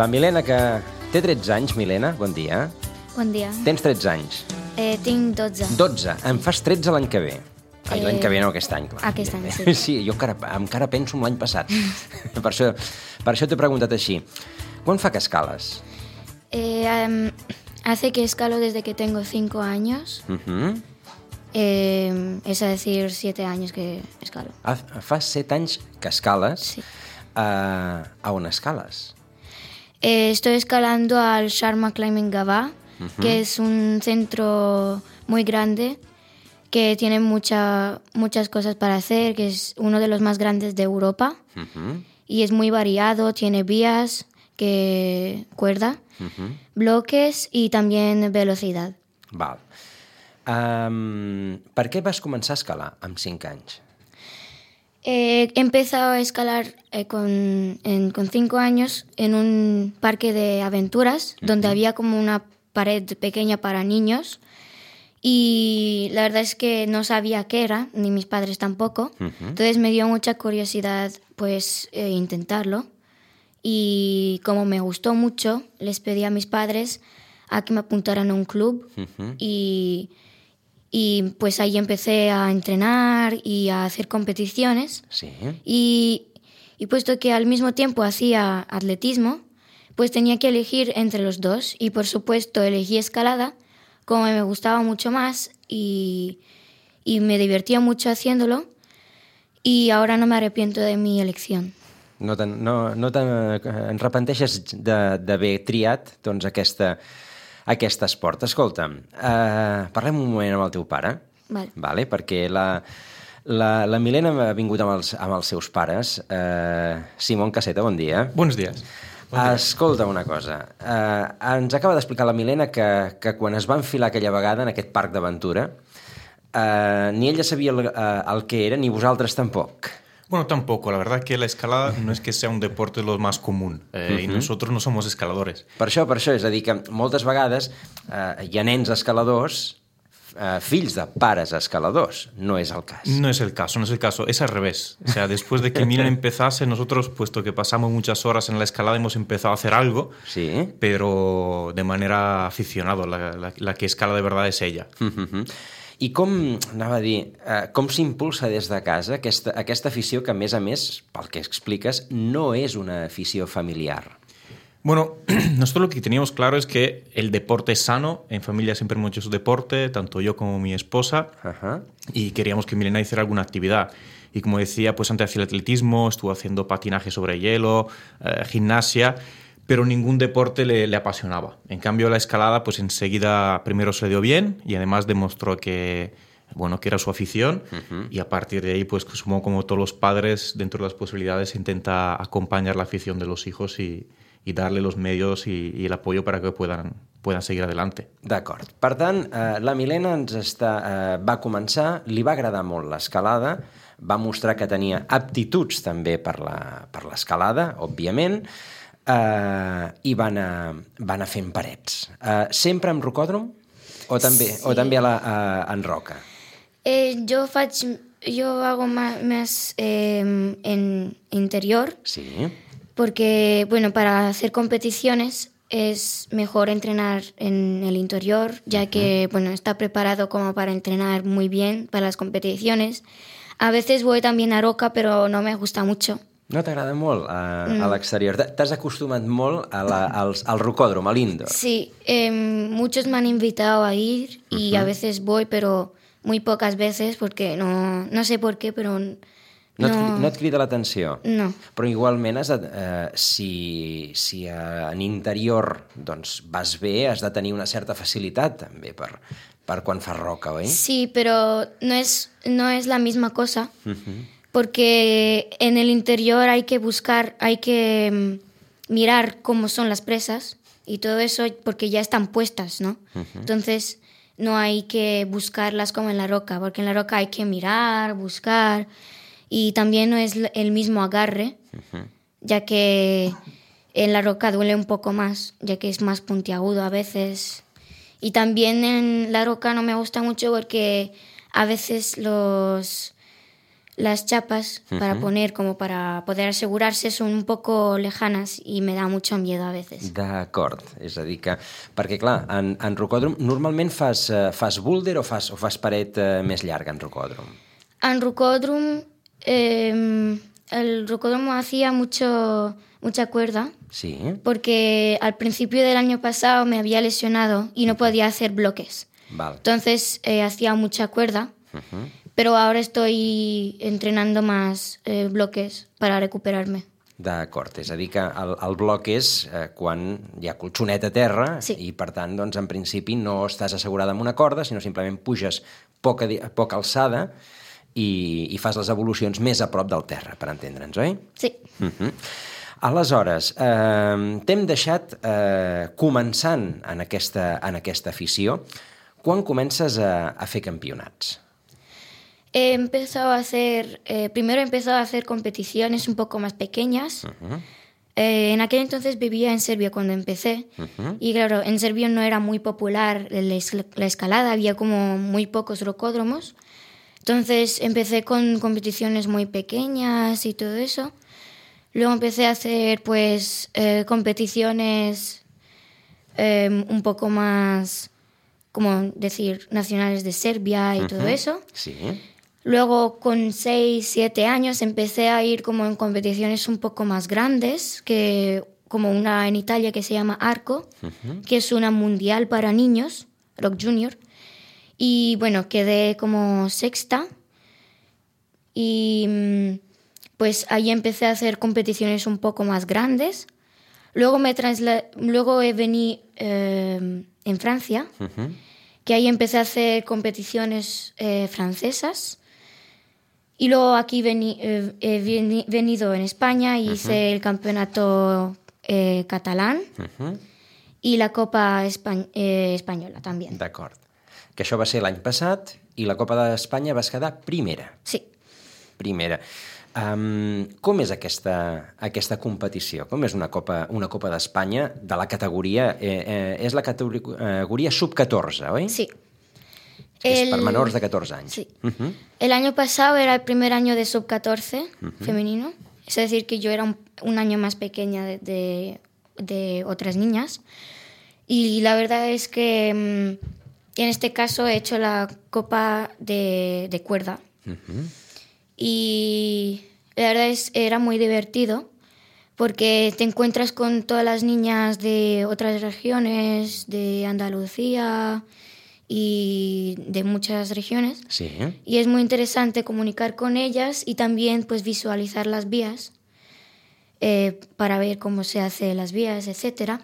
La Milena, que té 13 anys, Milena, bon dia. Bon dia. Tens 13 anys. Eh, tinc 12. 12. Em fas 13 l'any que ve. Ai, Eh, l'any que ve no, aquest any, clar. aquest any, sí. Sí, jo encara, encara penso en l'any passat. per això, per això t'he preguntat així. Quan fa que escales? Eh, em, hace que escalo desde que tengo 5 años. Uh -huh. Eh, es a decir, 7 años que escalo. Fa 7 anys que escales. Sí. Uh, a on escales? Eh, estoy escalando al Sharma Climbing Gaba, que es un centro muy grande que tiene mucha, muchas cosas para hacer, que es uno de los más grandes de Europa Uh -huh. y es muy variado, tiene vías, que cuerda, bloques y también velocidad. Val. Um, per què vas començar a escalar amb 5 anys? Eh, he empezado a escalar eh, con, en- con cinco años en un parque de aventuras donde había como una pared pequeña para niños y la verdad es que no sabía qué era, ni mis padres tampoco. Entonces me dio mucha curiosidad pues eh, intentarlo y como me gustó mucho les pedí a mis padres a que me apuntaran a un club y, y pues ahí empecé a entrenar y a hacer competiciones. Sí. Y, y puesto que al mismo tiempo hacía atletismo, pues tenía que elegir entre los dos. Y por supuesto elegí escalada, como me gustaba mucho más y, y me divertía mucho haciéndolo. Y ahora no me arrepiento de mi elección. No te'n no, no te en repenteixes de- d'haver triat doncs, aquesta, aquest esport. Escolta'm, uh, parlem un moment amb el teu pare, Vale. vale? perquè la, la, la Milena ha vingut amb els, amb els seus pares. Uh, Simon Caseta, bon dia. Buenos días. Escolta una cosa, uh, ens acaba d'explicar la Milena que, que quan es va enfilar aquella vegada en aquest parc d'aventura, uh, ni ella sabia el, uh, el que era, ni vosaltres tampoc. Bueno, tampoco. La verdad que la escalada no es que sea un deporte lo más común. eh, Y nosotros no somos escaladores. Per això, per això, és a dir, que moltes vegades eh, hi ha nens escaladors, eh, fills de pares escaladors. No és el cas. No es el caso, no es el caso. Es al revés. O sea, después de que Milen empezase, nosotros, puesto que pasamos muchas horas en la escalada, hemos empezado a hacer algo, Sí? pero de manera aficionado. La, la- la que escala de verdad es ella. Uh -huh. I com, anava a dir, eh, com s'impulsa des de casa aquesta, aquesta afició que, a més a més, pel que expliques, no és una afició familiar? Bueno, nosotros lo que teníamos claro es que el deporte es sano. En familia siempre hemos hecho deporte, tanto yo como mi esposa. Ajá. y queríamos que Milena hiciera alguna actividad. Y como decía, pues antes hacía el atletismo, estuvo haciendo patinaje sobre hielo, eh, gimnasia, pero ningún deporte le, le apasionaba. En cambio, la escalada, pues enseguida primero se dio bien y además demostró que, bueno, que era su afición y a partir de ahí, pues supongo como todos los padres, dentro de las posibilidades, intenta acompañar la afición de los hijos y, y darle los medios y, el apoyo para que puedan, puedan seguir adelante. D'acord. Per tant, eh, la Milena ens està, eh, va començar, li va agradar molt l'escalada, va mostrar que tenia aptituds també per l'escalada, òbviament, eh, i va anar, va anar fent parets. Eh, sempre amb rocòdrom? O també, o també a la, a, en roca? Eh, faig- yo hago más, más eh, en interior Sí. porque, bueno, para hacer competiciones es mejor entrenar en el interior, ya que, bueno, está preparado como para entrenar muy bien para las competiciones. A veces voy también a roca, pero no me gusta mucho. No t'agrada molt a, a l'exterior? T'ha- T'has acostumat molt a la, als, al rocòdrom, a l'indoor? Sí, eh, muchos me han invitado a ir y a veces voy, pero muy pocas veces porque no, no sé por qué, pero No, et, No. cri- no et crida l'atenció? No. Però igualment, has de, eh, si, si en interior doncs, vas bé, has de tenir una certa facilitat també per, per quan fas roca, oi? Sí, pero no es, no es la misma cosa, porque en el interior hay que buscar, hay que mm, mirar cómo son las presas y todo eso porque ya están puestas, ¿no? Entonces no hay que buscarlas como en la roca, porque en la roca hay que mirar, buscar y también no es el mismo agarre, ya que en la roca duele un poco más, ya que es más puntiagudo a veces. Y también en la roca no me gusta mucho porque a veces los las chapas para poner como para poder asegurarse son un poco lejanas y me da mucho miedo a veces. D'acord, és a dir que... Perquè, clar, en, en rocòdrom normalment fas, eh, fas boulder o fas, o fas paret eh, més llarga en rocòdrom? En Rucodrum, eh, el Rucodrum hacía mucho, mucha cuerda Sí? porque al principio del año pasado me había lesionado y no podía hacer bloques. Val. Entonces eh, hacía mucha cuerda, pero ahora estoy entrenando más eh, bloques para recuperarme. D'acord, és a dir que el, el bloc és eh, quan hi ha colxonet a terra Sí. i, per tant, doncs, en principi no estàs assegurada amb una corda, sinó simplement puges poca, poca alçada i, i fas les evolucions més a prop del terra, per entendre'ns, oi? Sí. Uh -huh. Aleshores, eh, t'hem deixat eh, començant en aquesta, en aquesta afició. Quan comences a, a fer campionats? He empezado a hacer, eh, primero he empezado a hacer competiciones un poco más pequeñas. Eh, en aquel entonces vivía en Serbia cuando empecé. Y claro, en Serbia no era muy popular es- la escalada, había como muy pocos rocódromos. Entonces empecé con competiciones muy pequeñas y todo eso. Luego empecé a hacer pues eh, competiciones eh, un poco más, como decir, nacionales de Serbia y todo eso. Sí? Luego, con 6, 7 años, empecé a ir como en competiciones un poco más grandes, que como una en Italia que se llama Arco, que es una mundial para niños, Rock Junior. Y bueno, quedé como sexta. Y mm, pues ahí empecé a hacer competiciones un poco más grandes. Luego, me luego he venido en Francia, que ahí empecé a hacer competiciones eh, francesas. Y luego aquí veni- eh, he veni- venido en España y hice el campeonato eh, catalán y la Copa Espa- eh, Española también. D'acord. Que això va ser l'any passat i la Copa d'Espanya vas quedar primera. Sí. Primera. Um, com és aquesta, aquesta competició? Com és una Copa, una Copa d'Espanya de la categoria... Eh, eh, és la categoria sub-14, oi? Sí. Que és per El- menors de 14 anys. Sí. El año pasado era el primer año de sub-14 femenino. Es decir, que yo era un, un año más pequeña de, de- de otras niñas. Y la verdad es que mm, en este caso he hecho la copa de, de cuerda. Y la verdad es era muy divertido porque te encuentras con todas las niñas de otras regiones, de Andalucía y de muchas regiones. Sí. Y es muy interesante comunicar con ellas y también pues visualizar las vías eh, para ver cómo se hace las vías, etc.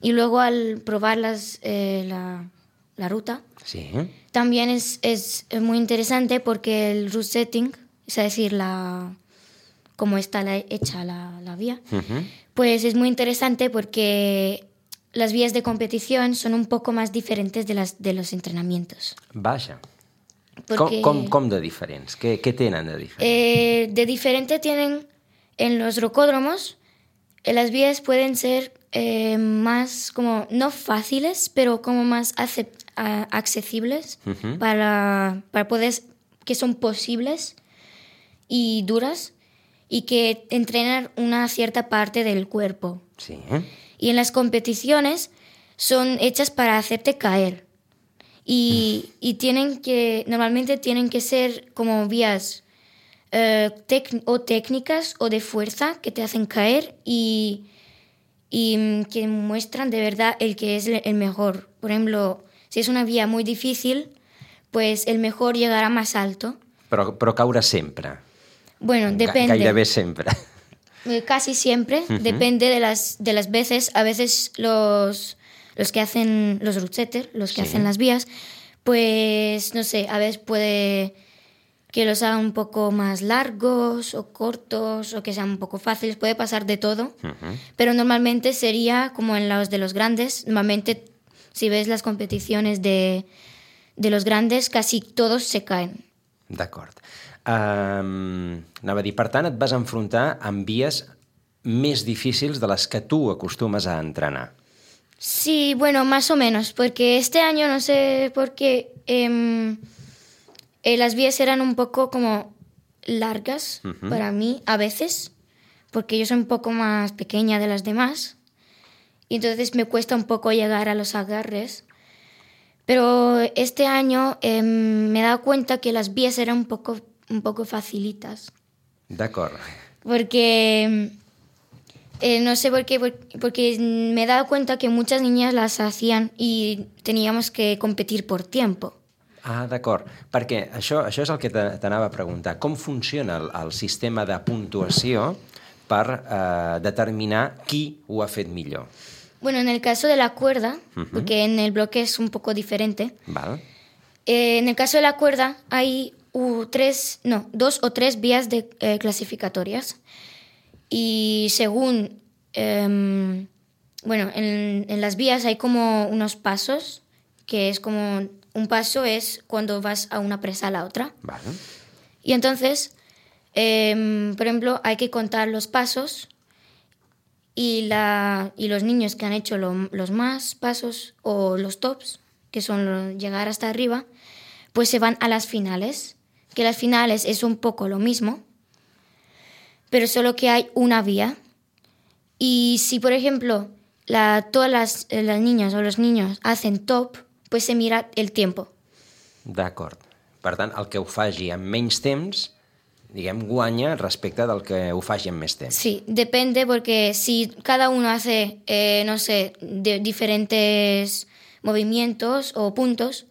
Y luego al probar las, eh, la, la ruta, Sí. también es, es muy interesante porque el route setting, es decir, la, cómo está la- hecha la, la vía, pues es muy interesante porque las vías de competición son un poco más diferentes de las de los entrenamientos. Vaja. Porque- Com, com, com de diferents? Què, què tenen de diferent? Eh, de diferente tienen en los rocódromos, eh, las vías pueden ser eh, más como, no fáciles, pero como más a- accesibles para, para poder, que son posibles y duras y que entrenan una cierta parte del cuerpo. Sí. Y en las competiciones son hechas para hacerte caer. Y, y tienen que, normalmente tienen que ser como vías eh, o técnicas o de fuerza que te hacen caer y, y mm, que muestran de verdad el que es el mejor. Por ejemplo, si es una vía muy difícil, pues el mejor llegará más alto. Però caure sempre. Bueno, depende. Gairebé sempre. Eh, Casi siempre, depende de las, de las veces. A veces los, los que hacen los routsetters, los que Sí. hacen las vías, pues no sé, a veces puede que los hagan un poco más largos o cortos o que sean un poco fáciles, puede pasar de todo, pero normalmente sería como en los de los grandes. Normalmente, si ves las competiciones de, de los grandes, casi todos se caen. D'acord. Um, anava a dir, per tant, et vas enfrontar amb vies més difícils de les que tu acostumes a entrenar. Sí, bueno, más o menos, porque este año no sé por qué em, eh, las vías eran un poco como largas para mí a veces, porque yo soy un poco más pequeña de las demás y entonces me cuesta un poco llegar a los agarres. Pero este año em, me he dado cuenta que las vías eran un poco, un poco facilitas. D'acord. Porque eh, no sé por qué, por- porque me he dado cuenta que muchas niñas las hacían y teníamos que competir por tiempo. Ah, d'acord. Perquè això, això és el que t'anava a preguntar. Com funciona el, el sistema de puntuació per eh, determinar qui ho ha fet millor? Bueno, en el caso de la cuerda, porque en el bloque es un poco diferente, Val? eh, en el caso de la cuerda hay uh, tres, no, dos o tres vías de, eh, clasificatorias. Y según, em, bueno, en, en las vías hay como unos pasos, que es como, un paso es cuando vas a una presa a la otra. Val? Y entonces, em, por ejemplo, hay que contar los pasos y, la, y los niños que han hecho lo- los más pasos o los tops, que son llegar hasta arriba, pues se van a las finales, que las finales es un poco lo mismo, pero solo que hay una vía. Y si, por ejemplo, la, todas las, eh, las niñas o los niños hacen top, pues se mira el tiempo. D'acord. Per tant, el que ho faci amb menys temps, diguem, guanya respecte del que ho faci amb més temps. Sí, depende porque si cada uno hace, eh, no sé, de diferentes movimientos o puntos,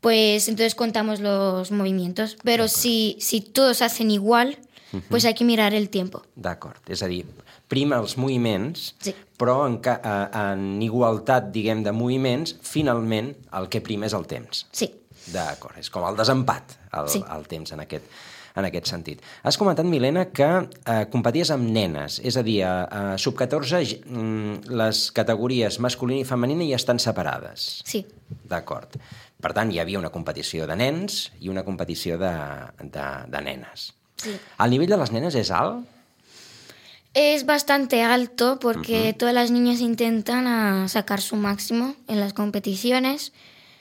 pues entonces contamos los movimientos. Pero si, si todos hacen igual, pues hay que mirar el tiempo. D'acord. És a dir, prima els moviments, Sí. però en, ca en igualtat, diguem, de moviments, finalment el que prima és el temps. Sí, D'acord, és com el desempat, el, Sí. el temps en aquest, en aquest sentit. Has comentat, Milena, que eh, competies amb nenes, és a dir, a, a sub-14 j- mm, les categories masculina i femenina ja estan separades. sí. D'acord. Per tant, hi havia una competició de nens i una competició de, de, de nenes. Sí. El nivell de les nenes és alt? Es bastante alto porque todas las niñas intentan ah, sacar su máximo en las competiciones.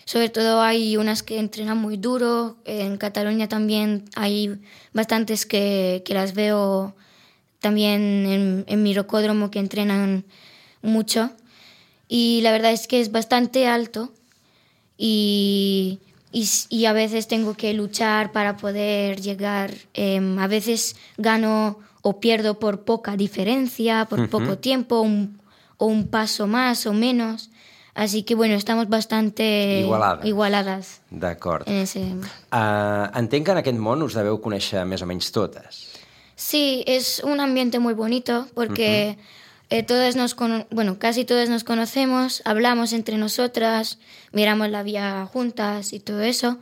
Sobre todo hay unas que entrenan muy duro. En Cataluña también hay bastantes que, que las veo también en, en mi rocódromo que entrenan mucho. Y la verdad es que es bastante alto y, y, y a veces tengo que luchar para poder llegar. em, a veces gano o pierdo por poca diferencia, por poco tiempo, un- o un paso más o menos. Así que bueno, estamos bastante Igualades. igualadas D'acord. en ese... Uh, entenc que en aquest món us deveu conèixer més o menys totes. Sí, es un ambiente muy bonito porque eh, todas nos cono- bueno, casi todas nos conocemos, hablamos entre nosotras, miramos la vía juntas y todo eso.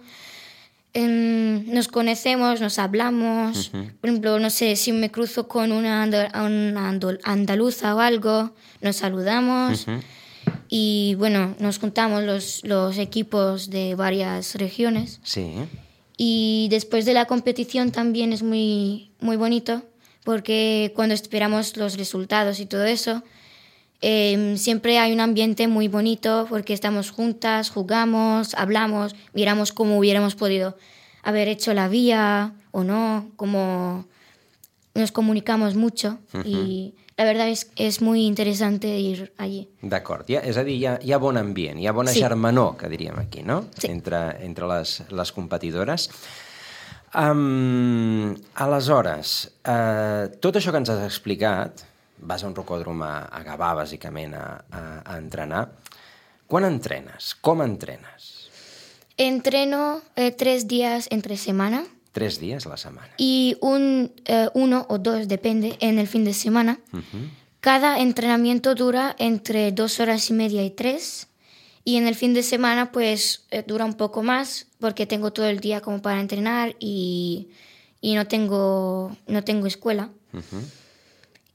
Em, nos conocemos, nos hablamos. Por ejemplo, no sé, si me cruzo con una, anda- una andol- andaluza o algo, nos saludamos. Y bueno, nos juntamos los, los equipos de varias regiones. Sí. Y después de la competición también es muy, muy bonito porque cuando esperamos los resultados y todo eso, eh, siempre hay un ambiente muy bonito porque estamos juntas, jugamos, hablamos, miramos cómo hubiéramos podido haber hecho la vía o no, cómo nos comunicamos mucho y la verdad es, es muy interesante ir allí. D'acord, ja, és a dir, hi ha, hi ha bon ambient, hi ha bona Sí. germanor, que diríem aquí, no? Sí. Entre, entre les, les competidores. Um, aleshores, uh, tot això que ens has explicat, vas a un rocòdrom a, a Gavà, bàsicament, a, a, a entrenar. Quan entrenes? Com entrenes? Entreno eh, tres días entre semana. Tres días a la setmana. y un, eh, uno o dos, depende, en el fin de semana. Cada entrenamiento dura entre dos horas y media y tres. Y en el fin de semana, pues eh, dura un poco más porque tengo todo el día como para entrenar y, y no, tengo, no tengo escuela.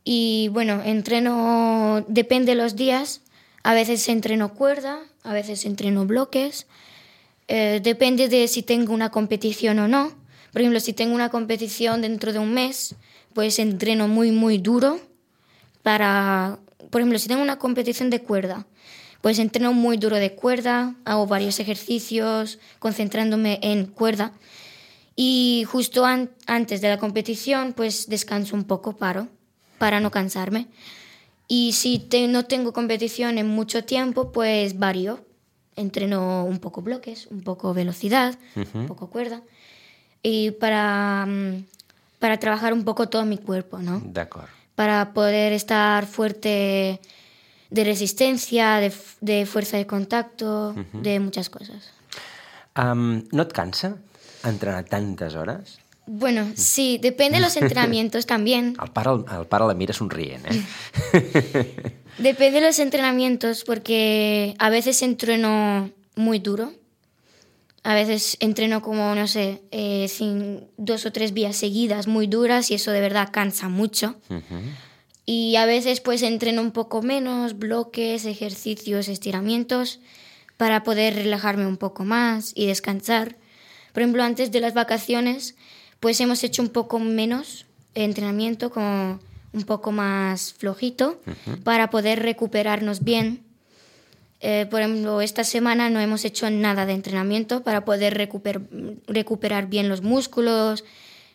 Y bueno, entreno, depende de los días. A veces entreno cuerda, a veces entreno bloques. Eh, depende de si tengo una competición o no. Por ejemplo, si tengo una competición dentro de un mes, pues entreno muy, muy duro para... Por ejemplo, si tengo una competición de cuerda, pues entreno muy duro de cuerda, hago varios ejercicios concentrándome en cuerda. Y justo an- antes de la competición, pues descanso un poco, paro, para no cansarme. Y si te- no tengo competición en mucho tiempo, pues varío. Entreno un poco bloques, un poco velocidad, un poco cuerda. Y para, mm, para trabajar un poco todo mi cuerpo, ¿no? D'acord. Para poder estar fuerte de resistencia, de, de fuerza de contacto, de muchas cosas. Um, no et cansa entrenar tantes hores? Bueno, sí, depende de los entrenamientos también. El pare, el, el pare la mira somrient, eh? Depende de los entrenamientos porque a veces entreno muy duro. A veces entreno como, no sé, eh, sin, dos o tres vías seguidas muy duras y eso de verdad cansa mucho. Y a veces pues entreno un poco menos, bloques, ejercicios, estiramientos, para poder relajarme un poco más y descansar. Por ejemplo, antes de las vacaciones pues hemos hecho un poco menos entrenamiento, como un poco más flojito, para poder recuperarnos bien. Eh, por ejemplo, esta semana no hemos hecho nada de entrenamiento para poder recuper- recuperar bien los músculos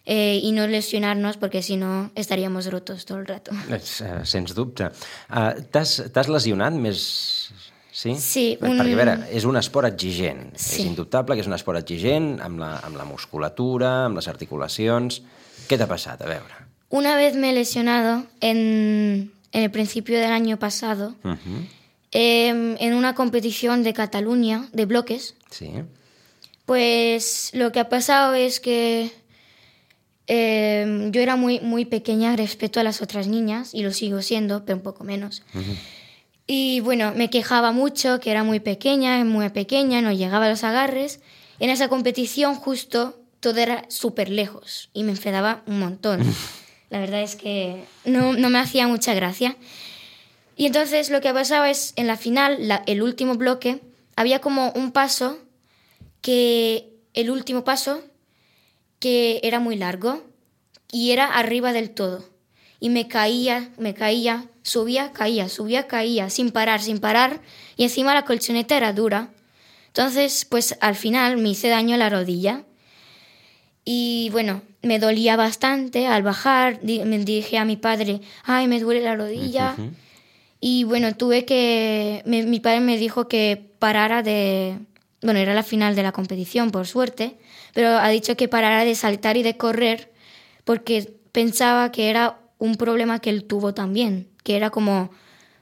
eh, y no lesionarnos, porque si no estaríamos rotos todo el rato. Eh, sens dubte. Uh, T'has lesionat més... Sí? Sí, un- Perquè, a veure, és un esport exigent. Sí. És indubtable que és un esport exigent amb la, amb la musculatura, amb les articulacions... Què t'ha passat? A veure. Una vez me he lesionado en, en el principio del año pasado Uh em, en una competición de Cataluña de bloques. Sí. Pues lo que ha pasado es que eh, yo era muy, muy pequeña respecto a las otras niñas y lo sigo siendo, pero un poco menos. Y bueno, me quejaba mucho que era muy pequeña, muy pequeña, no llegaba a los agarres. En esa competición justo todo era súper lejos y me enfadaba un montón. La verdad es que no, no me hacía mucha gracia. Y entonces lo que pasaba es, en la final, la- el último bloque, había como un paso que el último paso que era muy largo y era arriba del todo. Y me caía, me caía, subía, caía, subía, caía, sin parar, sin parar. Y encima la colchoneta era dura. Entonces, pues al final me hice daño a la rodilla. Y bueno, me dolía bastante al bajar. Me dije a mi padre, ay, me duele la rodilla. Y bueno, tuve que... me- mi padre me dijo que parara de... Bueno, era la final de la competición, por suerte, pero ha dicho que parara de saltar y de correr porque pensaba que era un problema que él tuvo también, que era como un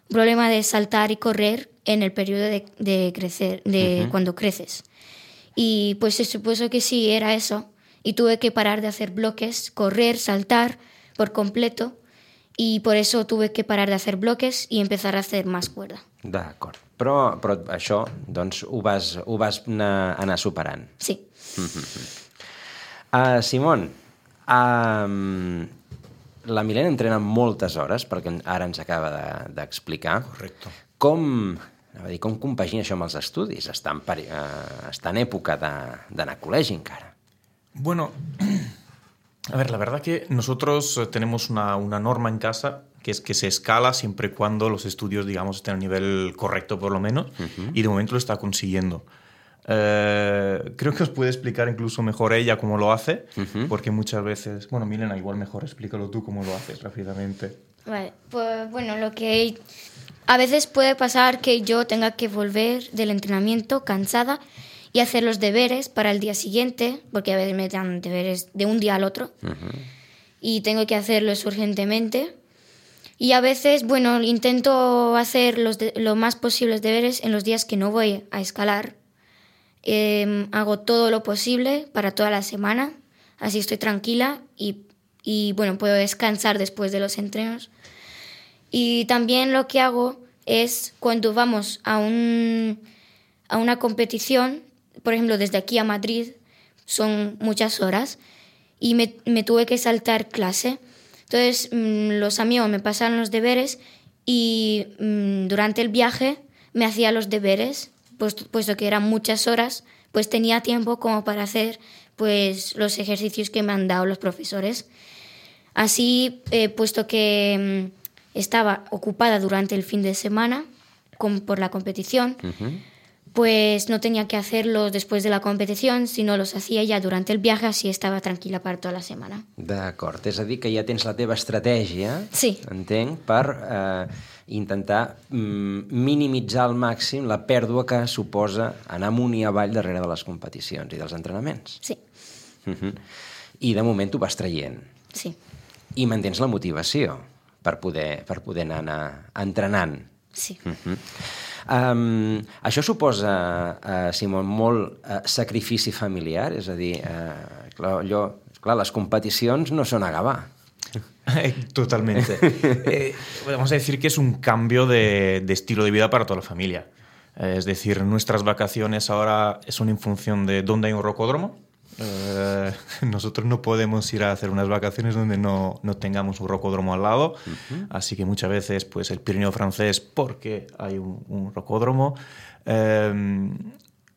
problema de saltar y correr en el periodo de, de crecer, de cuando creces. Y pues se supuso que sí, era eso. Y tuve que parar de hacer bloques, correr, saltar por completo. Y por eso tuve que parar de hacer bloques y empezar a hacer más cuerda. D'acord. Però, però això, doncs, ho vas, ho vas anar, anar superant. Sí. Uh, Simon, uh, la Milena entrena moltes hores, perquè ara ens acaba de- d'explicar. De, Correcto. Com, a dir, com compagina això amb els estudis? Està en, peri- uh, està en època de- d'anar a col·legi encara. Bueno, a ver, la verdad que nosotros eh, tenemos una, una norma en casa que es que se escala siempre y cuando los estudios, digamos, estén a nivel correcto por lo menos, y de momento lo está consiguiendo. Eh, creo que os puede explicar incluso mejor ella cómo lo hace, porque muchas veces, bueno, Milena, igual mejor explícalo tú cómo lo haces rápidamente. Vale, pues bueno, lo que a veces puede pasar que yo tenga que volver del entrenamiento cansada y hacer los deberes para el día siguiente, porque a veces me dan deberes de un día al otro y tengo que hacerlos urgentemente. Y a veces, bueno, intento hacer los de- lo más posibles deberes en los días que no voy a escalar. Em, hago todo lo posible para toda la semana, así estoy tranquila y, y bueno, puedo descansar después de los entrenos. Y también lo que hago es cuando vamos a, un, a una competición, por ejemplo, desde aquí a Madrid, son muchas horas, y me, me tuve que saltar clase. Entonces mm, los amigos me pasaron los deberes y mm, durante el viaje me hacía los deberes, puesto, puesto que eran muchas horas, pues tenía tiempo como para hacer pues los ejercicios que me han dado los profesores. Así, eh, puesto que mm, estaba ocupada durante el fin de semana con, por la competición, pues no tenía que hacerlos después de la competició, sinó los hacía ja durant el viaje, així estava tranquil·la per tota la setmana. D'acord, és a dir, que ja tens la teva estratègia, sí. entenc, per eh, intentar mm, minimitzar al màxim la pèrdua que suposa anar amunt i avall darrere de les competicions i dels entrenaments. Sí. Uh -huh. I de moment tu vas traient. Sí. I mantens la motivació per poder, per poder anar, anar entrenant. Sí. Uh -huh. Um, això suposa, uh, Simon, molt uh, sacrifici familiar? És a dir, uh, clar, allò, clar, les competicions no són a Gavà. Totalmente. eh, vamos a decir que es un cambio de, de, estilo de vida para toda la familia. Es decir, nuestras vacaciones ahora son en función de dónde hay un rocódromo. Eh, nosotros no podemos ir a hacer unas vacaciones donde no, no tengamos un rocódromo al lado, uh -huh. así que muchas veces pues el Pirineo francés porque hay un, un rocódromo. Eh,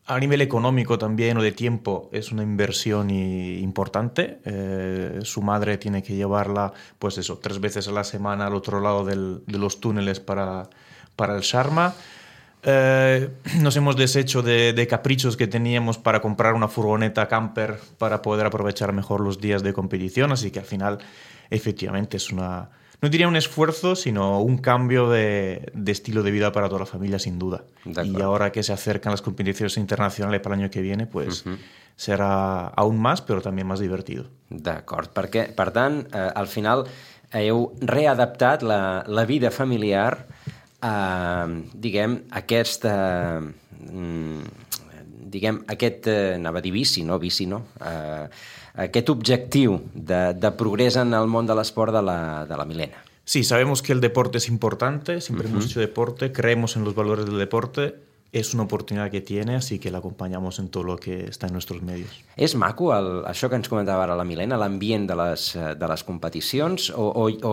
a nivel económico también o de tiempo es una inversión y, importante. Eh, su madre tiene que llevarla, pues eso, tres veces a la semana al otro lado del, de los túneles para, para el Sharma. Eh, nos hemos deshecho de, de, caprichos que teníamos para comprar una furgoneta camper para poder aprovechar mejor los días de competición, así que al final efectivamente es una, no diría un esfuerzo, sino un cambio de, de, estilo de vida para toda la familia, sin duda. Y ahora que se acercan las competiciones internacionales para el año que viene, pues uh -huh. será aún más, però també més divertido. D'acord, perquè, per tant, eh, al final heu readaptat la, la vida familiar a, diguem, aquesta... Mm, diguem, aquest, eh, anava a dir vici, no, vici no, eh, aquest objectiu de, de progrés en el món de l'esport de, la, de la Milena. Sí, sabemos que el deporte es importante, siempre uh -huh. hemos hecho deporte, creemos en los valores del deporte es una oportunidad que tiene, así que la acompañamos en todo lo que está en nuestros medios. És maco el, això que ens comentava ara la Milena, l'ambient de, les, de les competicions, o, o, o,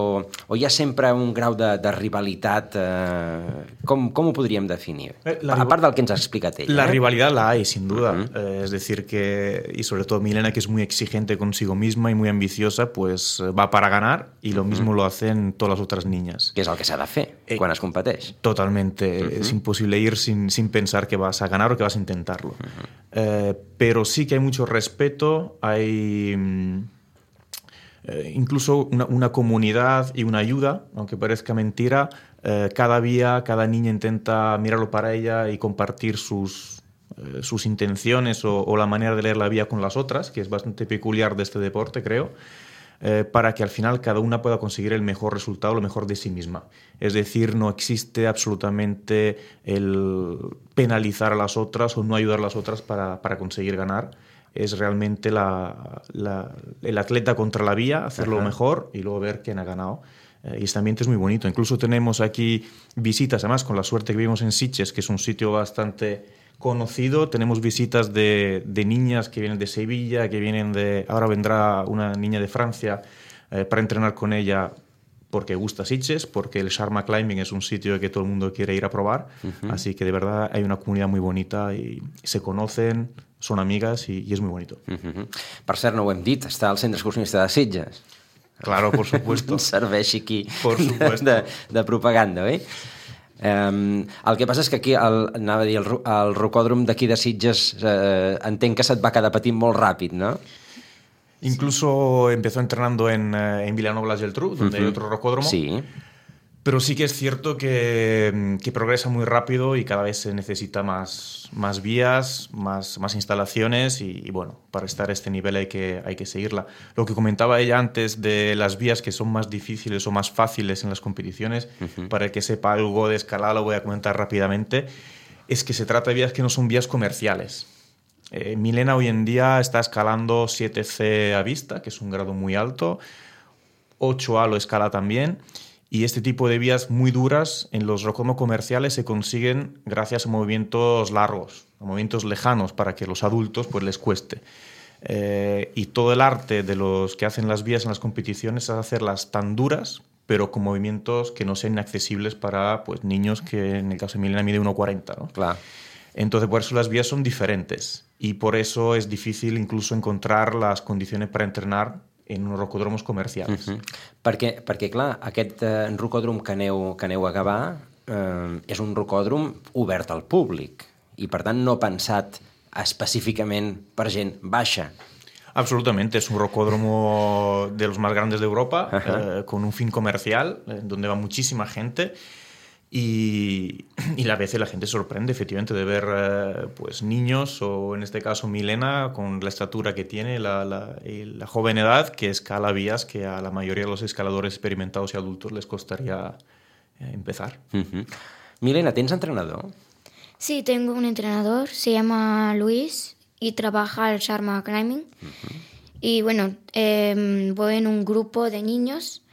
o hi ha sempre un grau de, de rivalitat? Eh, com, com ho podríem definir? Eh, la, a part del que ens ha explicat ella. La eh? rivalidad la hay, sin duda. Uh -huh. eh, es decir, que, y sobre todo Milena, que es muy exigente consigo misma y muy ambiciosa, pues va para ganar, y lo uh -huh. mismo lo hacen todas las otras niñas. Que és el que s'ha de fer eh, quan es competeix. Totalmente. Uh -huh. Es imposible ir sin, sin pensar que vas a ganar o que vas a intentarlo. Uh -huh. eh, pero sí que hay mucho respeto, hay eh, incluso una, una, comunidad y una ayuda, aunque parezca mentira. Eh, cada día, cada niña intenta mirarlo para ella y compartir sus, eh, sus intenciones o, o, la manera de leer la vida con las otras, que es bastante peculiar de este deporte, creo. Eh, para que al final cada una pueda conseguir el mejor resultado, lo mejor de sí misma. Es decir, no existe absolutamente el penalizar a las otras o no ayudar a las otras para, para conseguir ganar. Es realmente la, la, el atleta contra la vía, hacerlo Ajá. mejor y luego ver quién ha ganado. Eh, y este ambiente es muy bonito. Incluso tenemos aquí visitas, además con la suerte que vivimos en Sitges, que es un sitio bastante conocido. Tenemos visitas de, de, niñas que vienen de Sevilla, que vienen de... Ahora vendrá una niña de Francia eh, para entrenar con ella porque gusta Sitges, porque el Sharma Climbing es un sitio que todo el mundo quiere ir a probar. Uh -huh. Así que de verdad hay una comunidad muy bonita y se conocen, son amigas y, y es muy bonito. Uh -huh. Per cert, no ho hem dit, està al centre excursionista de Sitges. Claro, por supuesto. Serveix aquí por supuesto. de, de propaganda, oi? Um, el que passa és que aquí, el, anava a dir, el, el rocòdrom d'aquí de Sitges eh, entenc que se't va quedar patint molt ràpid, no? Incluso empezó entrenando en, en Vilanova Geltrú, donde uh -huh. hay otro rocódromo. Sí. Pero sí que es cierto que, que, progresa muy rápido y cada vez se necesita más, más vías, más, más instalaciones y, y, bueno, para estar a este nivel hay que, hay que seguirla. Lo que comentaba ella antes de las vías que son más difíciles o más fáciles en las competiciones, uh -huh. para el que sepa algo de escalada lo voy a comentar rápidamente, es que se trata de vías que no son vías comerciales. Eh, Milena hoy en día está escalando 7C a vista, que es un grado muy alto, 8A lo escala también, y este tipo de vías muy duras en los rocódromos comerciales se consiguen gracias a movimientos largos, a movimientos lejanos, para que los adultos pues, les cueste. Eh, y todo el arte de los que hacen las vías en las competiciones es hacerlas tan duras, pero con movimientos que no sean inaccesibles para pues, niños que en el caso de Milena mide 1,40. ¿no? Clar. Entonces, por eso las vías son diferentes y por eso es difícil incluso encontrar las condiciones para entrenar en unos rocòdroms comercials. Mm. Perquè, perquè, clar, aquest eh, rocòdrom que aneu, que aneu a Gavà eh, és un rocòdrom obert al públic i, per tant, no pensat específicament per gent baixa. Absolutamente, es un rocódromo de los más grandes de Europa, eh, con un fin comercial, eh, donde va muchísima gente. Y, y a veces la gente sorprende efectivamente de ver eh, pues niños o en este caso Milena con la estatura que tiene, la, la, y la joven edad que escala vías que a la mayoría de los escaladores experimentados y adultos les costaría eh, empezar. Mm -hmm. Milena, ¿tens entrenador? Sí, tengo un entrenador, se llama Luis y trabaja al Sharma Climbing. Uh -huh. Y bueno, eh, voy en un grupo de niños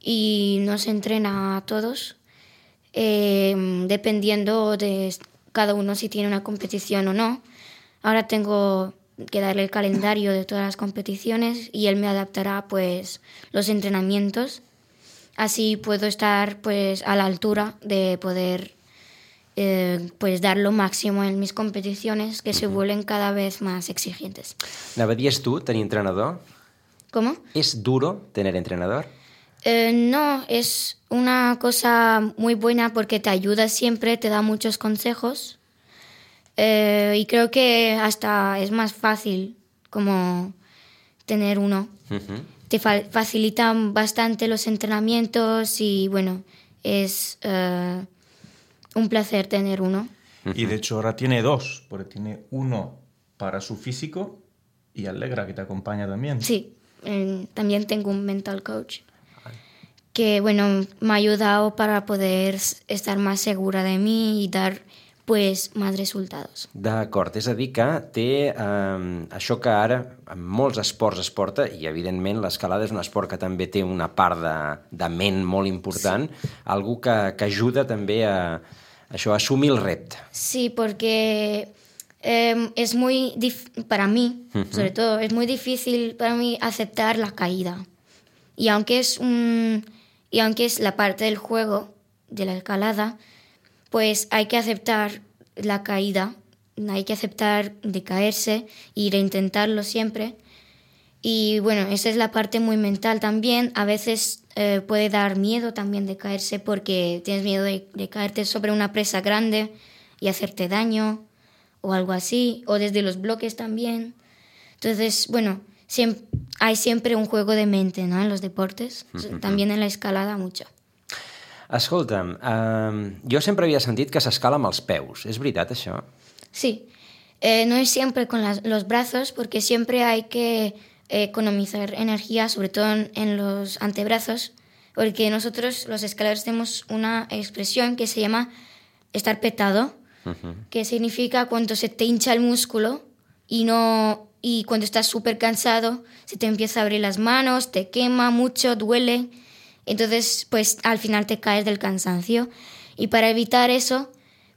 y nos entrena a todos, eh, dependiendo de cada uno si tiene una competición o no. Ahora tengo que darle el calendario de todas las competiciones y él me adaptará pues los entrenamientos. Así puedo estar pues a la altura de poder eh, pues dar lo máximo en mis competiciones que se vuelven cada vez más exigentes. És tu tenir entrenador? ¿Cómo? ¿Es duro tener entrenador? Eh, no, es una cosa muy buena porque te ayuda siempre, te da muchos consejos eh, y creo que hasta es más fácil como tener uno. Uh -huh. Te fa facilitan bastante los entrenamientos y bueno, es uh, un placer tener uno. Y de hecho ahora tiene dos, porque tiene uno para su físico y Alegra que te acompaña también. Sí, eh, también tengo un mental coach que bueno, me ha ayudado para poder estar más segura de mí y dar pues, més resultats. D'acord, és a dir que té eh, això que ara en molts esports es porta, i evidentment l'escalada és un esport que també té una part de, de ment molt important, sí. algú que, que ajuda també a, això, a assumir el repte. Sí, porque eh, es muy, para mí, uh -huh. sobre todo, es muy difícil para mí aceptar la caída. Y aunque es un y aunque es la parte del juego de la escalada, pues hay que aceptar la caída, hay que aceptar de caerse y intentarlo siempre. Y bueno, esa es la parte muy mental también. A veces eh, puede dar miedo también de caerse porque tienes miedo de, de, caerte sobre una presa grande y hacerte daño o algo así, o desde los bloques también. Entonces, bueno, siempre, hay siempre un juego de mente ¿no? en los deportes, mm -hmm. también en la escalada mucho. Escolta'm, eh, jo sempre havia sentit que s'escala amb els peus. És veritat, això? Sí. Eh, no es siempre con las, los brazos, porque siempre hay que economizar energía, sobre todo en, en, los antebrazos, porque nosotros los escaladores tenemos una expresión que se llama estar petado, uh -huh. que significa cuando se te hincha el músculo y no y cuando estás súper cansado se te empieza a abrir las manos, te quema mucho, duele, entonces pues al final te caes del cansancio. Y para evitar eso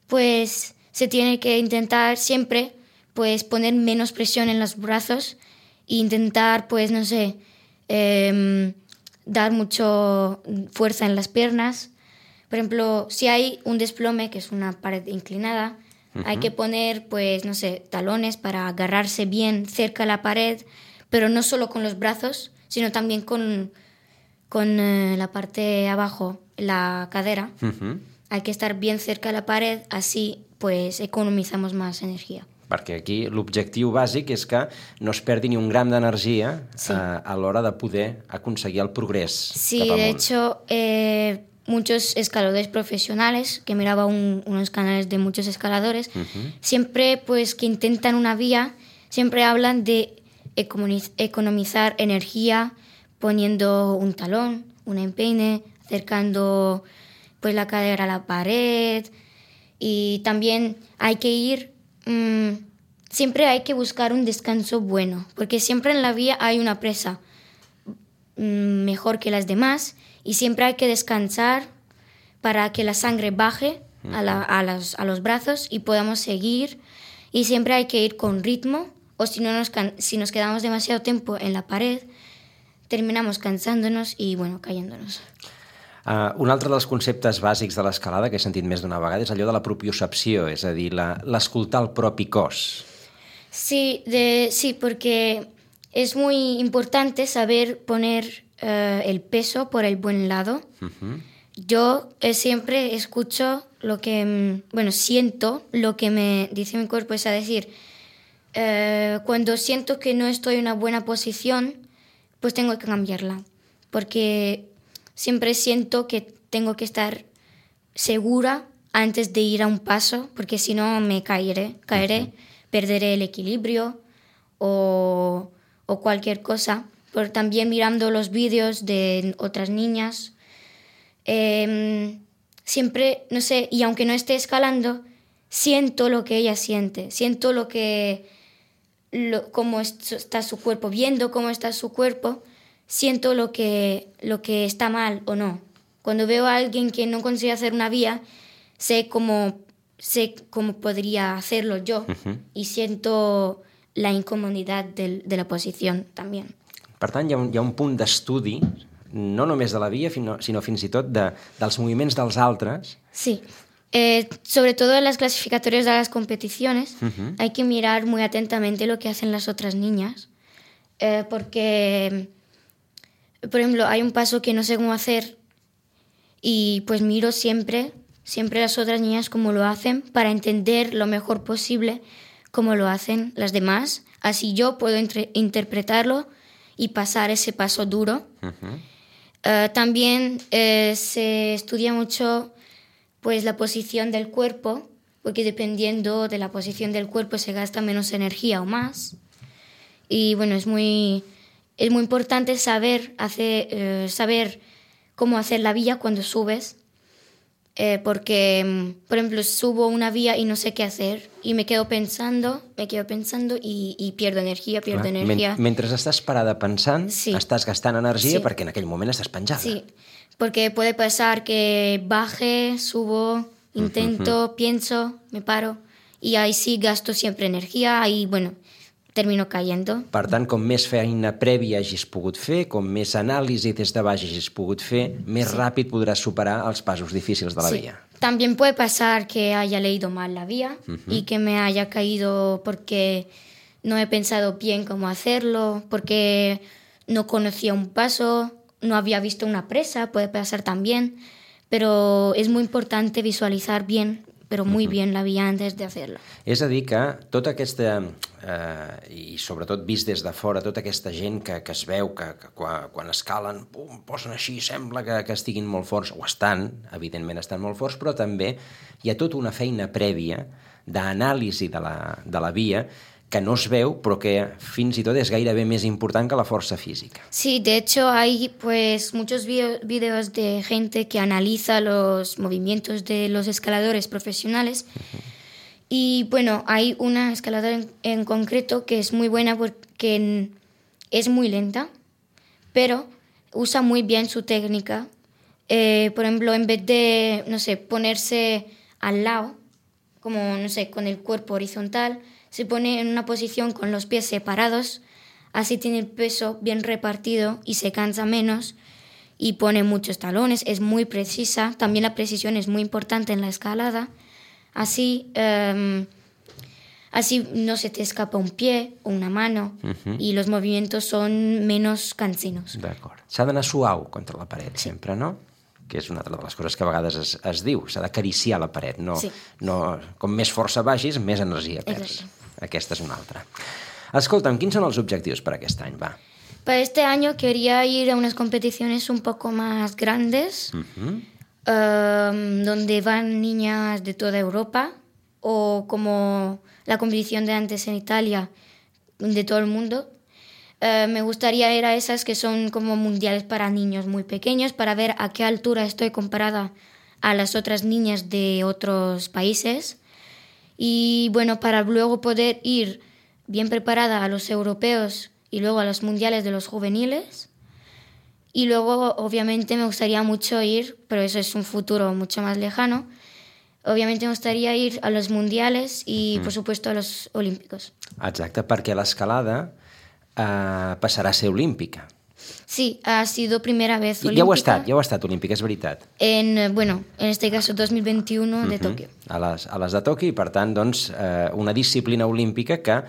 pues se tiene que intentar siempre pues poner menos presión en los brazos e intentar pues no sé eh, dar mucho fuerza en las piernas. Por ejemplo si hay un desplome que es una pared inclinada uh -huh. hay que poner pues no sé talones para agarrarse bien cerca a la pared pero no solo con los brazos sino también con con eh, la parte abajo la cadera uh -huh. hay que estar bien cerca de la pared así pues economizamos más energía perquè aquí l'objectiu bàsic és que no es perdi ni un gram d'energia sí. a, a l'hora de poder aconseguir el progrés Sí, cap amunt. de hecho, eh, muchos escaladores profesionales, que miraba un, unos canales de muchos escaladores, uh -huh. siempre pues que intentan una vía, siempre hablan de economizar energía poniendo un talón, un empeine, acercando pues la cadera a la pared y también hay que ir mmm, siempre hay que buscar un descanso bueno, porque siempre en la vía hay una presa mm, mejor que las demás y siempre hay que descansar para que la sangre baje a, la- a las- a los brazos y podamos seguir. Y siempre hay que ir con ritmo, o si, no nos, si nos quedamos demasiado tiempo en la pared, terminamos cansándonos y, bueno, cayéndonos. Uh, un altre dels conceptes bàsics de l'escalada que he sentit més d'una vegada és allò de la propiocepció, és a dir, la- l'escoltar el propi cos. Sí, de, sí, porque es muy importante saber poner eh, el peso por el buen lado. Yo eh, siempre escucho lo que, mm, bueno, siento lo que me dice mi cuerpo, es a decir, eh, cuando siento que no estoy en una buena posición, pues tengo que cambiarla, porque siempre siento que tengo que estar segura antes de ir a un paso, porque si no me caeré, caeré, perderé el equilibrio o, o cualquier cosa. Pero también mirando los vídeos de otras niñas, em, siempre, no sé, y aunque no esté escalando, siento lo que ella siente, siento lo que, lo, cómo es- está su cuerpo, viendo cómo está su cuerpo, siento lo que, lo que está mal o no. Cuando veo a alguien que no consigue hacer una vía, sé cómo, sé cómo podría hacerlo yo y siento la incomodidad de la posición también. Per tant, hi ha un, hi ha un punt d'estudi, no només de la via, sinó, fins i tot de, dels moviments dels altres. Sí. Eh, sobre todo en las clasificatorias de las competiciones, hay que mirar muy atentamente lo que hacen las otras niñas. Eh, porque, por ejemplo, hay un paso que no sé cómo hacer y pues miro siempre, siempre las otras niñas cómo lo hacen para entender lo mejor posible cómo lo hacen las demás. Así yo puedo interpretarlo y pasar ese paso duro. Eh, también eh, se estudia mucho pues la posición del cuerpo, porque dependiendo de la posición del cuerpo se gasta menos energía o más. Y bueno, es muy, es muy importante saber, hacer, eh, saber cómo hacer la vía cuando subes, eh, porque, mm, por ejemplo, subo una vía y no sé qué hacer y me quedo pensando, me quedo pensando y, y pierdo energía, pierdo Clar, energía. men mentre estàs parada pensant, Sí. estàs gastant energia Sí. perquè en aquell moment estàs penjada. Sí, porque puede pasar que baje, subo, intento, pienso, me paro y ahí sí gasto siempre energía y bueno, termino cayendo. Per tant, com més feina prèvia hagis pogut fer, com més anàlisi des de baix hagis pogut fer, més ràpid podràs superar els passos difícils de la Sí. También puede pasar que haya leído mal la vía y que me haya caído porque no he pensado bien cómo hacerlo, porque no conocía un paso, no había visto una presa, puede pasar también, pero es muy importante visualizar bien, pero muy bien la vía antes de hacerlo. És a dir, que tota aquesta, eh, i sobretot vist des de fora, tota aquesta gent que, que es veu que, que quan, quan escalen, pum, posen així, sembla que, que estiguin molt forts, o estan, evidentment estan molt forts, però també hi ha tota una feina prèvia d'anàlisi de, la, de la via que no es veu, però que fins i tot és gairebé més important que la força física. Sí, de hecho hay pues muchos video- videos de gente que analiza los movimientos de los escaladores profesionales y bueno, hay una escaladora en, en concreto que es muy buena porque es muy lenta, pero usa muy bien su técnica. Eh, por ejemplo, en vez de, no sé, ponerse al lado, como, no sé, con el cuerpo horizontal, se pone en una posición con los pies separados, así tiene el peso bien repartido y se cansa menos y pone muchos talones, es muy precisa, también la precisión es muy importante en la escalada, así, em, así no se te escapa un pie o una mano y los movimientos son menos cansinos. D'acord. S'ha d'anar suau contra la paret, sempre, no? Que és una altra de les coses que a vegades es, es diu. S'ha d'acariciar la paret. No, Sí. no, com més força vagis, més energia perds. Exacte. Aquesta és una altra. Escolta'm, quins són els objectius per aquest any? Va. Para este año quería ir a unas competiciones un poco más grandes, em, donde van niñas de toda Europa, o como la competición de antes en Italia, de todo el mundo. Eh, me gustaría ir a esas que son como mundiales para niños muy pequeños, para ver a qué altura estoy comparada a las otras niñas de otros países. Y bueno, para luego poder ir bien preparada a los europeos y luego a los mundiales de los juveniles. Y luego, obviamente, me gustaría mucho ir, pero eso es un futuro mucho más lejano. Obviamente me gustaría ir a los mundiales y, por supuesto, a los olímpicos. Exacte, perquè l'escalada eh, passarà a ser olímpica. Sí, ha sido primera vez olímpica. ja ho ha estat, ja ho ha estat olímpica, és veritat. En, eh, bueno, en este caso 2021 de Tokio. A les, a les de Tòquio i, per tant, doncs, eh, una disciplina olímpica que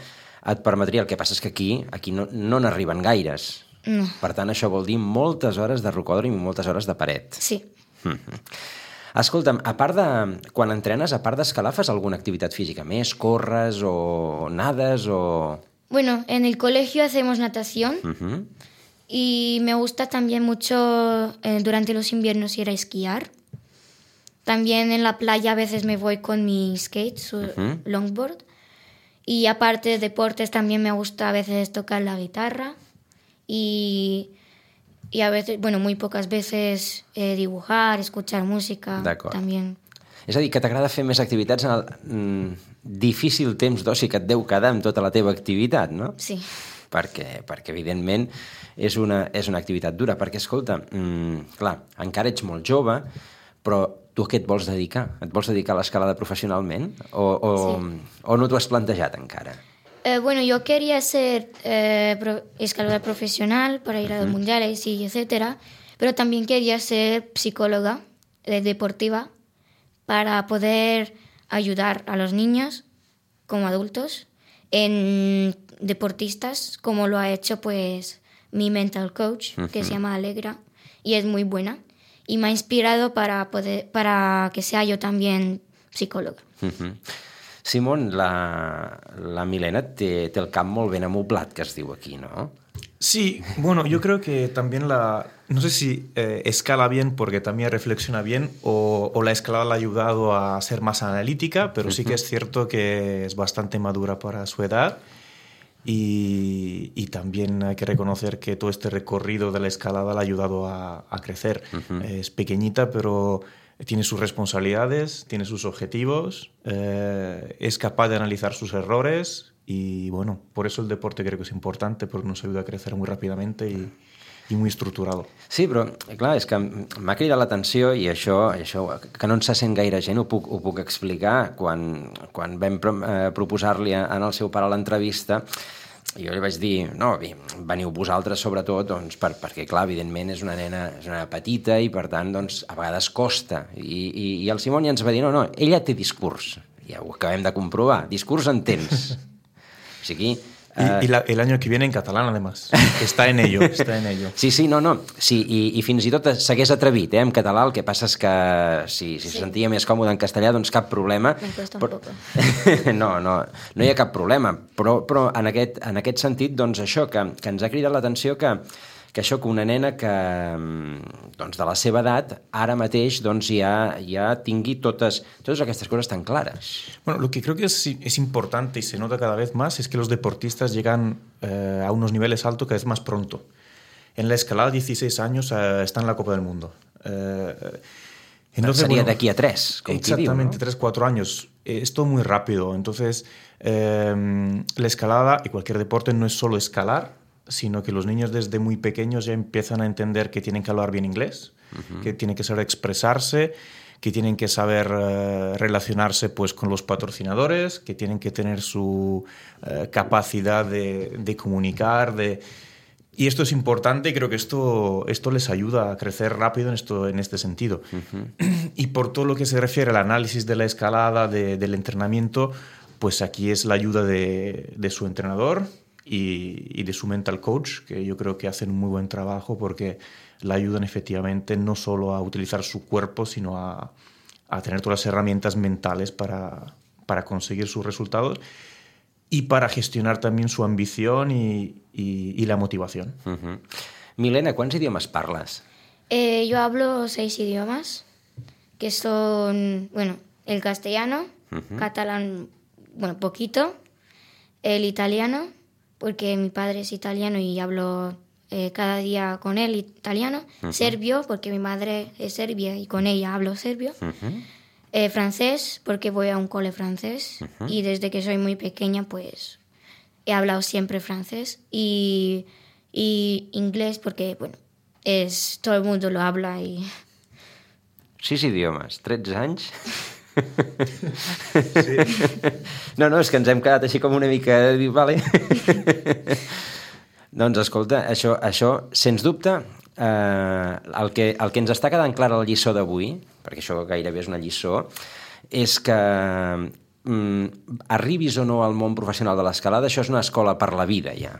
et permetria... El que passa és que aquí aquí no no n'arriben gaires. No. Per tant, això vol dir moltes hores de rocòdrom i moltes hores de paret. Sí. Escolta'm, a part de... Quan entrenes, a part d'escalar, fas alguna activitat física més? Corres o nades o... Bueno, en el colegio hacemos natación Uh y me gusta también mucho eh, durante los inviernos ir a esquiar. También en la playa a veces me voy con mi skate, su Ujú. longboard. Y aparte de deportes también me gusta a veces tocar la guitarra y, y a veces, bueno, muy pocas veces eh, dibujar, escuchar música también. És a dir, que t'agrada fer més activitats en el mm, difícil temps d'oci que et deu quedar amb tota la teva activitat, no? Sí. Perquè, perquè evidentment és una, és una activitat dura, perquè escolta, mm, clar, encara ets molt jove, però tu a què et vols dedicar? Et vols dedicar a l'escalada professionalment? O, o, Sí. o no t'ho has plantejat encara? Eh, bueno, yo quería ser eh, pro- escaladora profesional para ir a los mundiales y etcétera, pero también quería ser psicóloga eh, deportiva para poder ayudar a los niños como adultos en deportistas, como lo ha hecho pues mi mental coach, que se llama Alegra, y es muy buena. Y me ha inspirado para, poder, para que sea yo también psicóloga. Mhm. Simon, la, la Milena té, té el cap molt ben amoblat, que es diu aquí, no? Sí, bueno, yo creo que también la... No sé si eh, escala bien porque también reflexiona bien o, o la escalada le ha ayudado a ser más analítica, pero sí que es cierto que es bastante madura para su edad y, y también hay que reconocer que todo este recorrido de la escalada le ha ayudado a, a crecer. Es pequeñita, pero tiene sus responsabilidades, tiene sus objetivos, eh, es capaz de analizar sus errores y bueno, por eso el deporte creo que es importante porque nos ayuda a crecer muy rápidamente y, y muy estructurado. Sí, però, clar, és que m'ha cridat l'atenció i això, això que no ens se sent gaire gent, ho puc, ho puc explicar. Quan, quan vam pro, eh, proposar-li en el seu pare l'entrevista, jo li vaig dir, no, veniu vosaltres sobretot, doncs, per, perquè, clar, evidentment és una nena, és una nena petita i, per tant, doncs, a vegades costa. I, i, i el Simón ja ens va dir, no, no, ella té discurs. Ja ho acabem de comprovar. Discurs en tens. O sigui, Y, y la- el año que viene en catalán además. Está en ello, está en ello. Sí, sí, no, no. Sí, i, i fins i tot s'hagués atrevit, eh, en català. El que passa és que si, si sí. se sentia més còmode en castellà, doncs cap problema. Poco. no, no, no hi ha cap problema. Però, però en, aquest, en aquest sentit, doncs això, que, que ens ha cridat l'atenció que, que això que una nena que, mm, doncs de la seva edat, ara mateix doncs ja, ja tingui totes, totes aquestes coses tan clares. Bueno, lo que creo que es, es importante y se nota cada vez más es que los deportistas llegan eh, a unos niveles altos cada vez más pronto. En la escalada, 16 años, eh, está en la Copa del Mundo. Eh, Seria bueno, d'aquí a tres, com qui diu, Exactamente, no? tres, cuatro años. Eh, Es todo muy rápido. Entonces, eh, la escalada y cualquier deporte no es solo escalar, sino que los niños desde muy pequeños ya empiezan a entender que tienen que hablar bien inglés, que tienen que saber expresarse, que tienen que saber eh, relacionarse pues, con los patrocinadores, que tienen que tener su eh, capacidad de, de comunicar, de... Y esto es importante y creo que esto, esto les ayuda a crecer rápido en, esto, en este sentido. Y por todo lo que se refiere al análisis de la escalada, de- del entrenamiento, pues aquí es la ayuda de, de su entrenador y, y de su mental coach, que yo creo que hacen un muy buen trabajo porque la ayudan efectivamente no solo a utilizar su cuerpo, sino a, a tener todas las herramientas mentales para, para conseguir sus resultados y para gestionar también su ambición y, y- y la motivación. Uh -huh. Milena, quants idiomes parles? Eh, yo hablo seis idiomas, que son, bueno, el castellano, catalán, bueno, poquito, el italiano, porque mi padre es italiano y hablo eh, cada día con él italiano, serbio, porque mi madre es serbia y con ella hablo serbio, Eh, francés, porque voy a un cole francés y desde que soy muy pequeña, pues he hablado siempre francés y, y inglés, porque, bueno, es, todo el mundo lo habla y Sis idiomes, 13 anys? Sí. No, no, és que ens hem quedat així com una mica... Vale. doncs escolta, això, això sens dubte, eh, el, que, el que ens està quedant clar a la lliçó d'avui, perquè això gairebé és una lliçó, és que mm, arribis o no al món professional de l'escalada, això és una escola per la vida ja.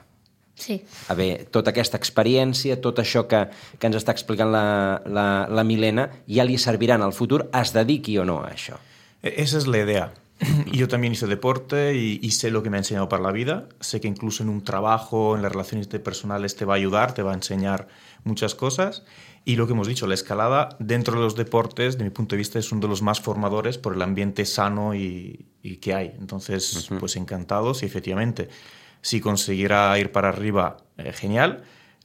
Sí. A veure, tota aquesta experiència, tot això que, que ens està explicant la, la, la Milena, ja li servirà en el futur, es dediqui o no a això. E- Esa es la idea. Yo también hice deporte y, y sé lo que me ha enseñado para la vida. Sé que incluso en un trabajo, en las relaciones interpersonales, te va a ayudar, te va a enseñar muchas cosas. Y lo que hemos dicho, la escalada dentro de los deportes, de mi punto de vista, es uno de los más formadores por el ambiente sano y, y que hay. Entonces, pues encantados y efectivamente, si consiguiera ir para arriba, eh, genial.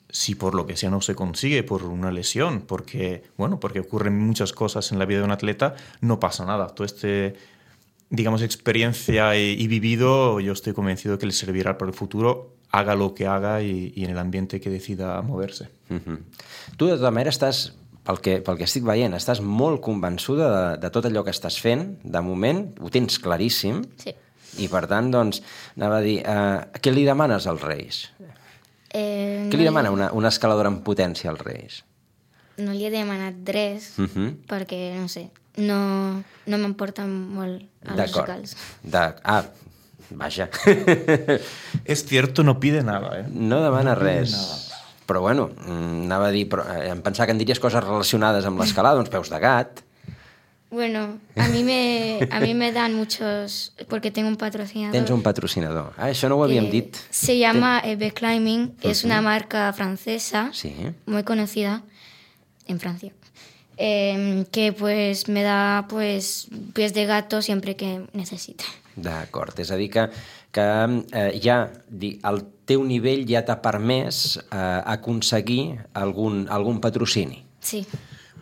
Si por lo que sea no se consigue, por una lesión, porque, bueno, porque ocurren muchas cosas en la vida de un atleta, no pasa nada. Todo este digamos, experiencia y, y vivido, yo estoy convencido de que le servirá para el futuro, haga lo que haga y, y en el ambiente que decida moverse. Uh -huh. Tu, de tota manera, estàs, pel que, pel que estic veient, estàs molt convençuda de, de tot allò que estàs fent, de moment, ho tens claríssim, Sí. I per tant, doncs, anava a dir, eh, què li demanes als Reis? Eh, Què li no demana una, una escaladora en potència als Reis? No li he demanat res, Uh -huh. perquè, no sé, no, no m'emporten molt a les D'acord. Ah, vaja. Es cierto, no pide nada. ¿eh? no demana No res. nada. Però bueno, mm, anava a dir, però, eh, em pensava que em diries coses relacionades amb l'escalada, uns peus de gat. Bueno, a mí me, a mí me dan muchos, porque tengo un patrocinador. Tens un patrocinador. Ah, això no ho havíem dit. Se llama EB Climbing, es una marca francesa Sí. muy conocida en Francia, eh, que pues me da pues pies de gato siempre que necesite. D'acord, és a dir que, que eh, ja di, el teu nivell ja t'ha permès eh, aconseguir algun, algun patrocini. Sí,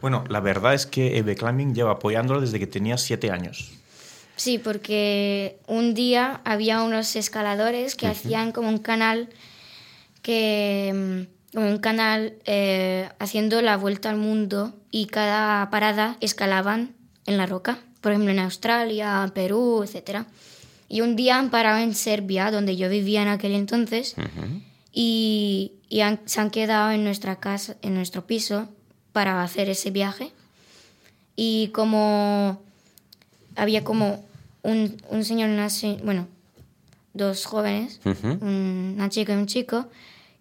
Bueno, la verdad es que EB Climbing lleva apoyándolo desde que tenía siete años. sí, porque un día había unos escaladores que hacían como un canal que mm, como un canal eh, haciendo la vuelta al mundo y cada parada escalaban en la roca, por ejemplo en Australia, Perú, etcétera. Y un día han parado en Serbia, donde yo vivía en aquel entonces, y, y han- se han quedado en nuestra casa, en nuestro piso, para hacer ese viaje. Y como había como un, un señor, una bueno, dos jóvenes, Ujú. una chica y un chico,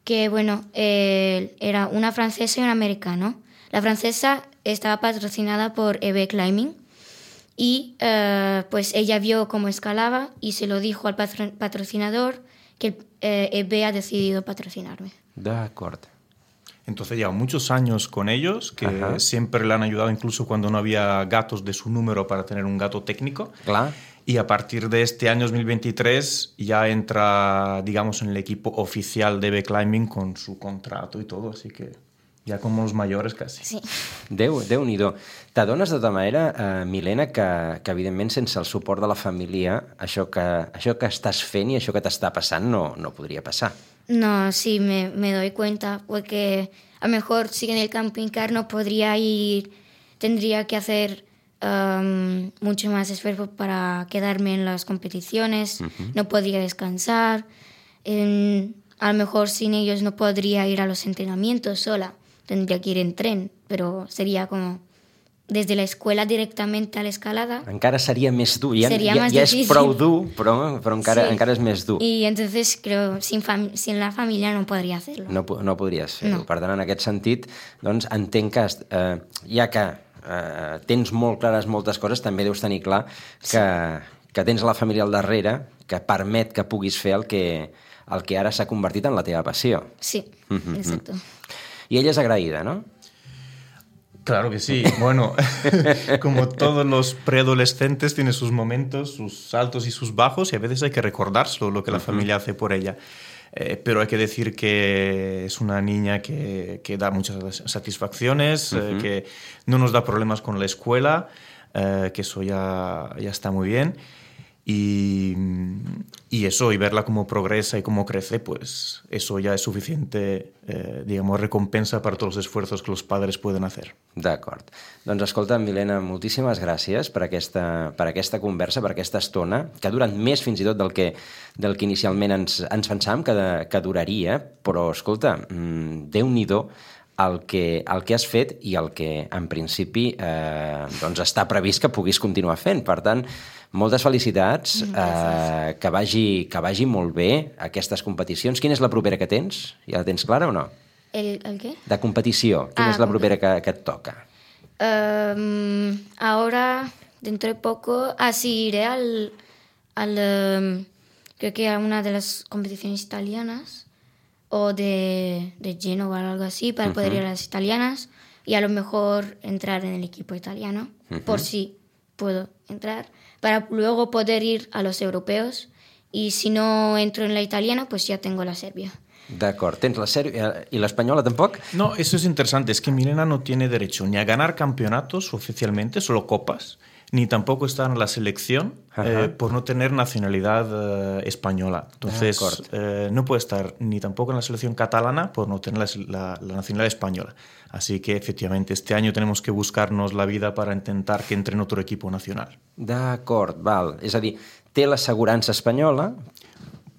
que bueno, eh, era una francesa y un americano. La francesa estaba patrocinada por EB Climbing y eh, pues ella vio cómo escalaba y se lo dijo al patro- patrocinador que eh, EB ha decidido patrocinarme. D'acord. Entonces lleva muchos años con ellos, que Ajá. siempre le han ayudado incluso cuando no había gatos de su número para tener un gato técnico. Clar. Y a partir de este año 2023 ya entra, digamos, en el equipo oficial de EB Climbing con su contrato y todo, así que ya como los mayores casi. Sí. Déu, déu nhi T'adones de tota manera, eh, Milena, que, que evidentment sense el suport de la família això que, això que estàs fent i això que t'està passant no, no podria passar. No, sí, me, me doy cuenta, porque a lo mejor si en el camping car no podría ir, tendría que hacer um, mucho más esfuerzo para quedarme en las competiciones, no podría descansar, en- a lo mejor sin ellos no podría ir a los entrenamientos sola, tendría que ir en tren, pero sería como desde la escuela directamente a la escalada. Encara seria més dur. Ja, Seria ja, més ja és difícil. prou dur, però, però encara, Sí. encara és més dur. Y entonces creo, sin, sin la familia no podría hacerlo. No, no podries fer-ho. No. Per tant, en aquest sentit, doncs, entenc que, eh, ja que eh, tens molt clares moltes coses, també deus tenir clar que, que tens la família al darrere que permet que puguis fer el que, el que ara s'ha convertit en la teva passió. Sí, Mhm, exacto. I ella és agraïda, no? Claro que sí. Bueno, como todos los preadolescentes, tiene sus momentos, sus altos y sus bajos, y a veces hay que recordárselo, lo que la familia hace por ella. Eh, pero hay que decir que es una niña que, que da muchas satisfacciones, eh, que no nos da problemas con la escuela. eh, que eso ya, ya está muy bien. Y, y, eso, y verla cómo progresa y cómo crece, pues eso ya es suficiente, eh, digamos, recompensa per tots els esforços que els padres poden hacer. D'acord. Doncs escolta, Milena, moltíssimes gràcies per aquesta, per aquesta conversa, per aquesta estona, que ha durat més fins i tot del que, del que inicialment ens, ens pensàvem que, de, que duraria, però, escolta, mmm, Déu-n'hi-do el que, el que has fet i el que, en principi, eh, doncs està previst que puguis continuar fent. Per tant, moltes felicitats, eh, que, vagi, que vagi molt bé aquestes competicions. Quina és la propera que tens? Ja la tens clara o no? ¿El, el qué? De competició. Quina Ah, és la propera que, que et toca? Em, ahora, dentro de poco, así iré al, al em, creo que a una de las competiciones italianas o de, de Génova o algo así para poder ir a las italianas y a lo mejor entrar en el equipo italiano, por si puedo entrar, para luego poder ir a los europeos y si no entro en la italiana, pues ya tengo la Serbia. D'acord. Tens la sèrie... I l'espanyola tampoc? No, eso es interesante. Es que Milena no tiene derecho ni a ganar campeonatos oficialmente, solo copas, ni tampoco estar en la selección eh, por no tener nacionalidad eh, española. Entonces, De acuerdo. eh, no puede estar ni tampoco en la selección catalana por no tener la, la- la nacionalidad española. Así que, efectivamente, este año tenemos que buscarnos la vida para intentar que entre en otro equipo nacional. D'acord, val. És a dir, té l'assegurança espanyola,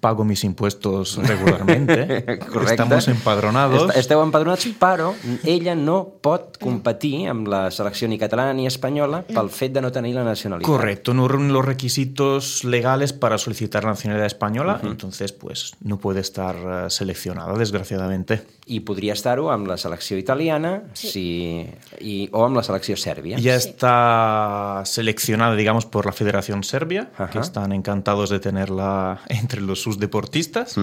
Pago mis impuestos regularmente. correcte. Estamos empadronados. Est- Esteu empadronats, però ella no pot competir amb la selecció ni catalana ni espanyola pel fet de no tenir la nacionalitat. Correcto, no reúne los requisitos legales para solicitar la nacionalidad española, entonces pues no puede estar eh, seleccionada, desgraciadamente. I podria estar-ho amb la selecció italiana si... I... o amb la selecció sèrbia. Ya está seleccionada, digamos, por la Federación Serbia, que Ajá. están encantados de tenerla entre los, sus deportistas.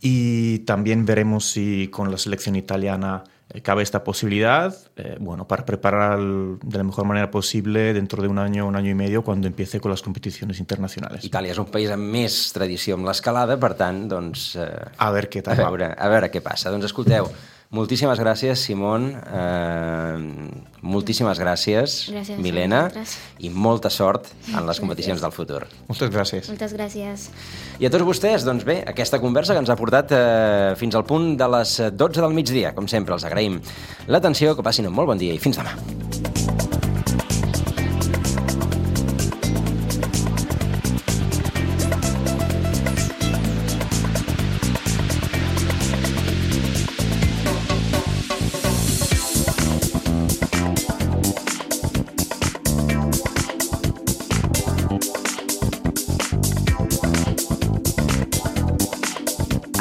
Y también veremos si con la selección italiana eh, cabe esta posibilidad, eh, bueno, para preparar al- de la mejor manera posible dentro de un año, un año y medio, cuando empiece con las competiciones internacionales. Itàlia és un país amb més tradició amb l'escalada, per tant, doncs... Eh, A ver qué a tal va. veure, a veure què passa. Doncs escolteu, moltíssimes gràcies, Simon, eh, moltíssimes gràcies, Gràcies Milena, vosaltres. i molta sort en les competicions del futur. Muchas gracias. Muchas gracias. I a tots vostès, doncs bé, aquesta conversa que ens ha portat eh, fins al punt de les 12 del migdia. Com sempre, els agraïm l'atenció, que passin un molt bon dia i fins demà.